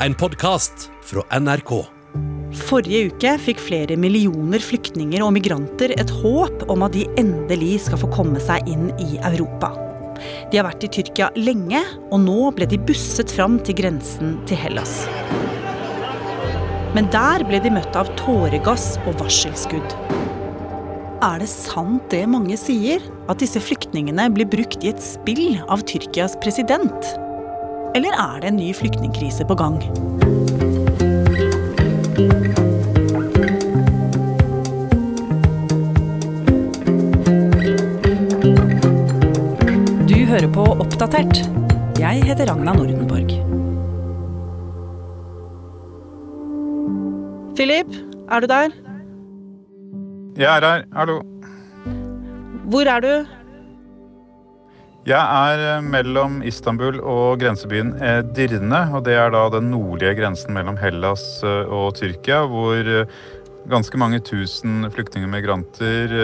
en podkast fra NRK. Forrige uke fikk flere millioner flyktninger og migranter et håp om at de endelig skal få komme seg inn i Europa. De har vært i Tyrkia lenge, og nå ble de busset fram til grensen til Hellas. Men der ble de møtt av tåregass og varselskudd. Er det sant det mange sier, at disse flyktningene blir brukt i et spill av Tyrkias president? Eller er det en ny flyktningkrise på gang? Du hører på Oppdatert. Jeg heter Ragna Nordenborg. Philip, er du der? Jeg er her. Hallo. Hvor er du? Jeg er eh, mellom Istanbul og grensebyen Edirne. Og det er da den nordlige grensen mellom Hellas eh, og Tyrkia, hvor eh, ganske mange tusen flyktninger og migranter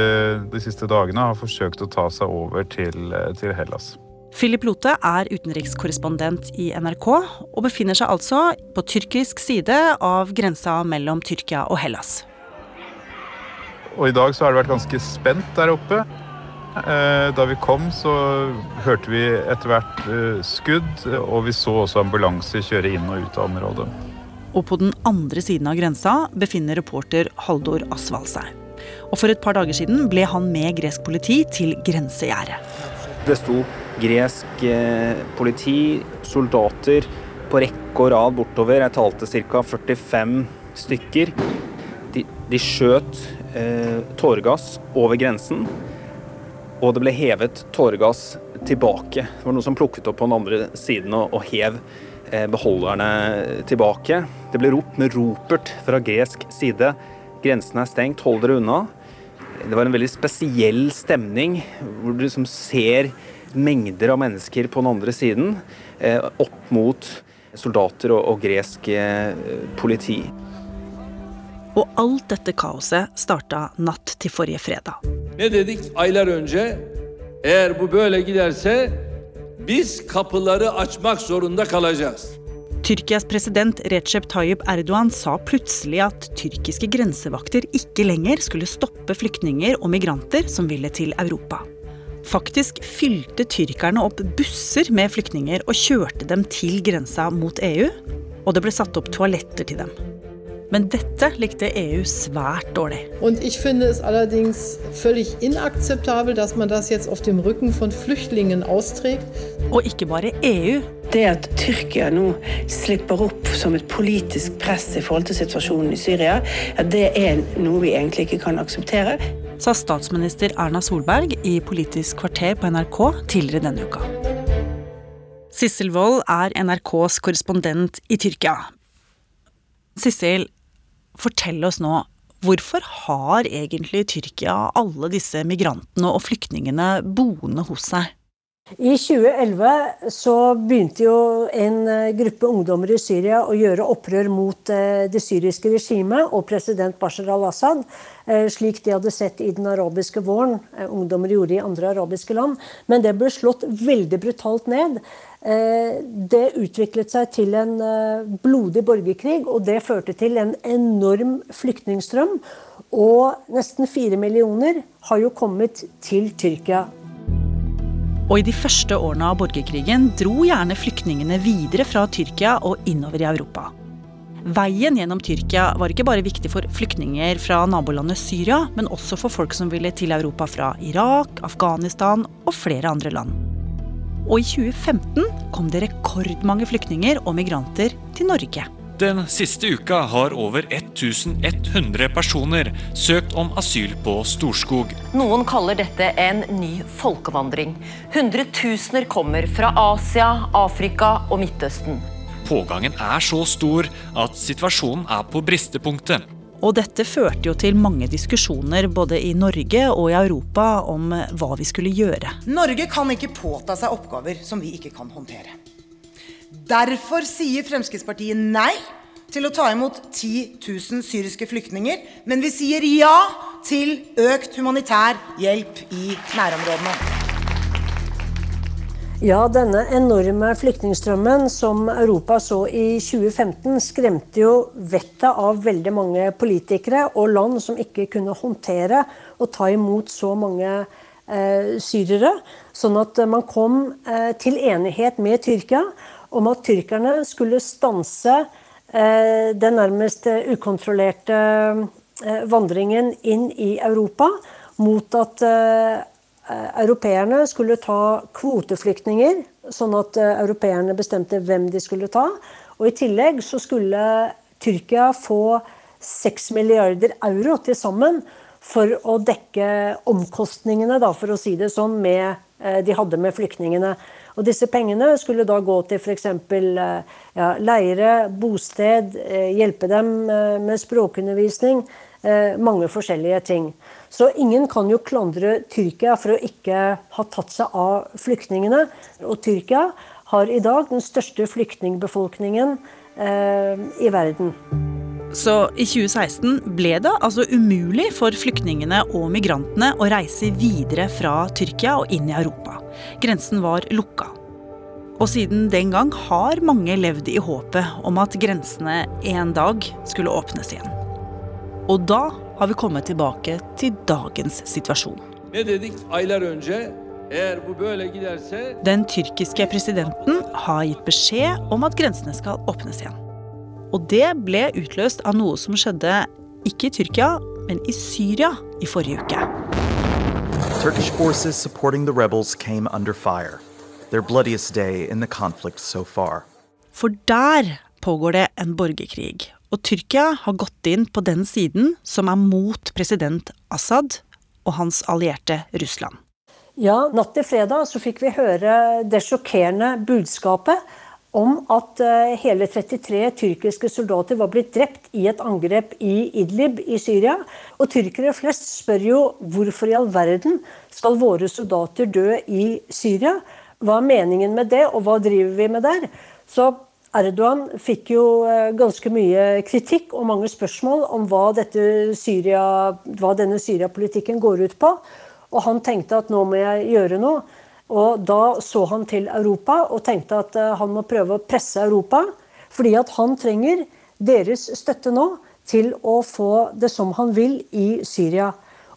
de siste dagene har forsøkt å ta seg over til, til Hellas. Philip Lote er utenrikskorrespondent i NRK, og befinner seg altså på tyrkisk side av grensa mellom Tyrkia og Hellas. Og i dag så har det vært ganske spent der oppe. Da vi kom, så hørte vi etter hvert skudd, og vi så også ambulanser kjøre inn og ut av området. Og på den andre siden av grensa befinner reporter Haldor Asvald seg. Og for et par dager siden ble han med gresk politi til grensegjerdet. Det sto gresk politi, soldater på rekke og rad bortover. Jeg talte ca. 45 stykker. De, de skjøt eh, tåregass over grensen. Og det ble hevet tåregass tilbake. Det var noen som plukket opp på den andre siden og, og hev eh, beholderne tilbake. Det ble ropt med ropert fra gresk side. Grensen er stengt, hold dere unna. Det var en veldig spesiell stemning, hvor du liksom ser mengder av mennesker på den andre siden eh, opp mot soldater og, og gresk eh, politi. Og alt dette kaoset starta natt til forrige fredag. Ne dedik aylar önce? Eğer bu böyle giderse biz kapıları açmak zorunda kalacağız. Tyrkias president Recep Tayyip Erdogan sa plutselig at tyrkiske grensevakter ikke lenger skulle stoppe flyktninger og migranter som ville til Europa. Faktisk fylte tyrkerne opp busser med flyktninger og kjørte dem til grensa mot EU, og det ble satt opp toaletter til dem. Men dette likte EU svært dårlig. Und ich finde es allerdings völlig inakzeptabel, dass man das jetzt auf dem Rücken von Flüchtlingen austrägt. Og ikke bare EU. Det at Tyrkia nå slipper opp som et politisk press i forhold til situasjonen i Syria, ja, det er noe vi egentlig ikke kan akseptere. Sa statsminister Erna Solberg i Politisk kvarter på NRK tidligere denne uka. Sissel Wold er NRKs korrespondent i Tyrkia. Sissel, fortell oss nå, hvorfor har egentlig Tyrkia alle disse migrantene og flyktningene boende hos seg? I 2011 så begynte jo en gruppe ungdommer i Syria å gjøre opprør mot det syriske regimet og president Bashar al-Assad, slik de hadde sett i den arabiske våren. Ungdommer gjorde i andre arabiske land. Men det ble slått veldig brutalt ned. Det utviklet seg til en blodig borgerkrig, og det førte til en enorm flyktningstrøm. Og nesten fire millioner har jo kommet til Tyrkia. Og i de første årene av borgerkrigen dro gjerne flyktningene videre fra Tyrkia og innover i Europa. Veien gjennom Tyrkia var ikke bare viktig for flyktninger fra nabolandet Syria, men også for folk som ville til Europa fra Irak, Afghanistan og flere andre land. Og i 2015 kom det rekordmange flyktninger og migranter til Norge. Den siste uka har over 1100 personer søkt om asyl på Storskog. Noen kaller dette en ny folkevandring. Hundretusener kommer fra Asia, Afrika og Midtøsten. Pågangen er så stor at situasjonen er på bristepunktet. Og dette førte jo til mange diskusjoner både i Norge og i Europa om hva vi skulle gjøre. Norge kan ikke påta seg oppgaver som vi ikke kan håndtere. Derfor sier Fremskrittspartiet nei til å ta imot 10 000 syriske flyktninger, men vi sier ja til økt humanitær hjelp i nærområdene. Ja, denne enorme flyktningstrømmen som Europa så i 2015, skremte jo vettet av veldig mange politikere og land som ikke kunne håndtere å ta imot så mange eh, syrere. Sånn at man kom eh, til enighet med Tyrkia om at tyrkerne skulle stanse eh, den nærmest ukontrollerte eh, vandringen inn i Europa mot at eh, europeerne skulle ta kvoteflyktninger, sånn at eh, europeerne bestemte hvem de skulle ta. Og i tillegg så skulle Tyrkia få 6 milliarder euro til sammen for å dekke omkostningene, da, for å si det sånn, med, eh, de hadde med flyktningene. Og disse pengene skulle da gå til f.eks. Ja, leire, bosted, hjelpe dem med språkundervisning. Mange forskjellige ting. Så ingen kan jo klandre Tyrkia for å ikke ha tatt seg av flyktningene. Og Tyrkia har i dag den største flyktningbefolkningen eh, i verden. Så i 2016 ble det altså umulig for flyktningene og migrantene å reise videre fra Tyrkia og inn i Europa. Grensen var lukka. Og siden den gang har mange levd i håpet om at grensene en dag skulle åpnes igjen. Og da har vi kommet tilbake til dagens situasjon. Den tyrkiske presidenten har gitt beskjed om at grensene skal åpnes igjen. Og det ble utløst av noe som skjedde ikke i Tyrkia, men i Syria i forrige uke. Turkish forces supporting the rebels came under fire. Their bloodiest day in the conflict so far. For der pågår det en borgerkrig, og Tyrkia har gått inn på den siden som er mot president Assad og hans allierte Russland. Ja, natt til fredag så fikk vi høre det sjokkerende budskapet om at eh, hele 33 tyrkiske soldater var blitt drept i et angrep i Idlib i Syria. Og tyrkere flest spør jo hvorfor i all verden skal våre soldater dø i Syria? Hva er meningen med det, og hva driver vi med der? Så Erdogan fikk jo eh, ganske mye kritikk og mange spørsmål om hva, Syria, hva denne Syria-politikken går ut på. Og han tenkte at nå må jeg gjøre noe. Og da så han til Europa og tenkte at eh, han må prøve å presse Europa. Fordi at han trenger deres støtte nå til å få det som han vil i Syria.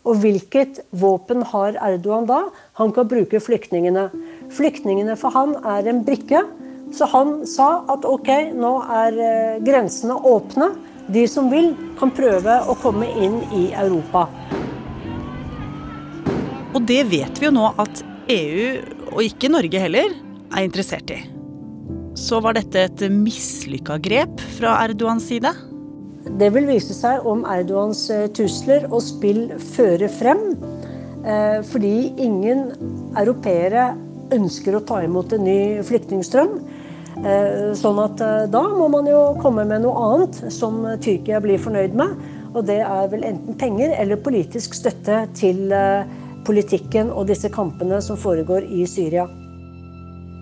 Og hvilket våpen har Erdogan da? Han kan bruke flyktningene. Flyktningene for han er en brikke så han sa at ok, nå er eh, grensene åpne. De som vil, kan prøve å komme inn i Europa. Og det vet vi jo nå at EU, og ikke Norge heller, er interessert i. Så var dette et mislykka grep fra Erdogans side? Det vil vise seg om Erdogans tusler og spill fører frem. Eh, fordi ingen europeere ønsker å ta imot en ny flyktningstrøm. Eh, sånn at eh, da må man jo komme med noe annet som Tyrkia blir fornøyd med. Og det er vel enten penger eller politisk støtte til eh, politikken og disse kampene som foregår i Syria.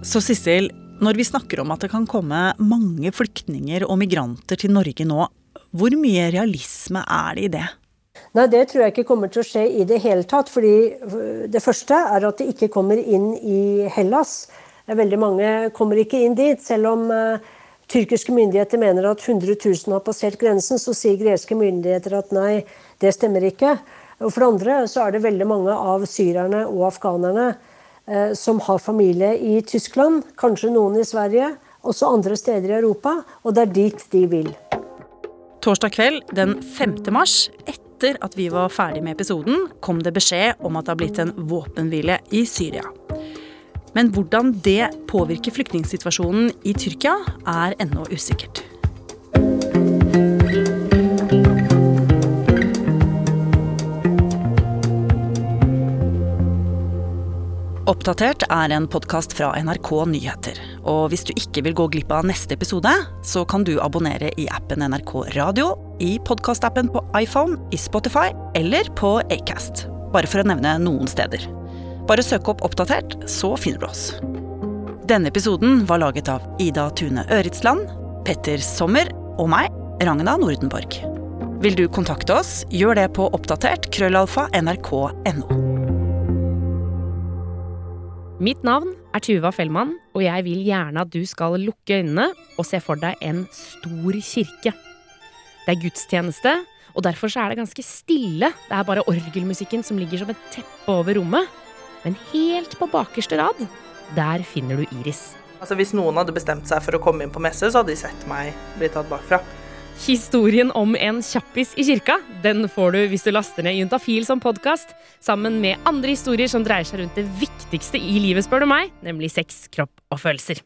Så Sissel, når vi snakker om at det kan komme mange flyktninger og migranter til Norge nå, hvor mye realisme er det i det? Nei, Det tror jeg ikke kommer til å skje i det hele tatt. fordi Det første er at de ikke kommer inn i Hellas. Veldig mange kommer ikke inn dit. Selv om uh, tyrkiske myndigheter mener at 100 000 har passert grensen, så sier greske myndigheter at nei, det stemmer ikke. Og for det andre så er det veldig mange av syrerne og afghanerne uh, som har familie i Tyskland, kanskje noen i Sverige, også andre steder i Europa, og det er dit de vil. Torsdag kveld den 5. mars, etter at vi var ferdig med episoden, kom det beskjed om at det har blitt en våpenhvile i Syria. Men hvordan det påvirker flyktningsituasjonen i Tyrkia, er ennå usikkert. Oppdatert er en podkast fra NRK Nyheter. Og hvis du ikke vil gå glipp av neste episode, så kan du abonnere i appen NRK Radio, i podkastappen på iPhone, i Spotify eller på Acast. Bare for å nevne noen steder. Bare søk opp Oppdatert, så finner du oss. Denne episoden var laget av Ida Tune Øritsland, Petter Sommer og meg, Ragna Nordenborg. Vil du kontakte oss, gjør det på oppdatert krøllalfa nrk.no. Mitt navn er Tuva Fellmann, og jeg vil gjerne at du skal lukke øynene og se for deg en stor kirke. Det er gudstjeneste, og derfor er det ganske stille. Det er bare orgelmusikken som ligger som et teppe over rommet. Men helt på bakerste rad, der finner du Iris. Altså Hvis noen hadde bestemt seg for å komme inn på messe, så hadde de sett meg bli tatt bakfra. Historien om en kjappis i kirka den får du hvis du laster ned Juntafil som podkast, sammen med andre historier som dreier seg rundt det viktigste i livet, spør du meg, nemlig sex, kropp og følelser.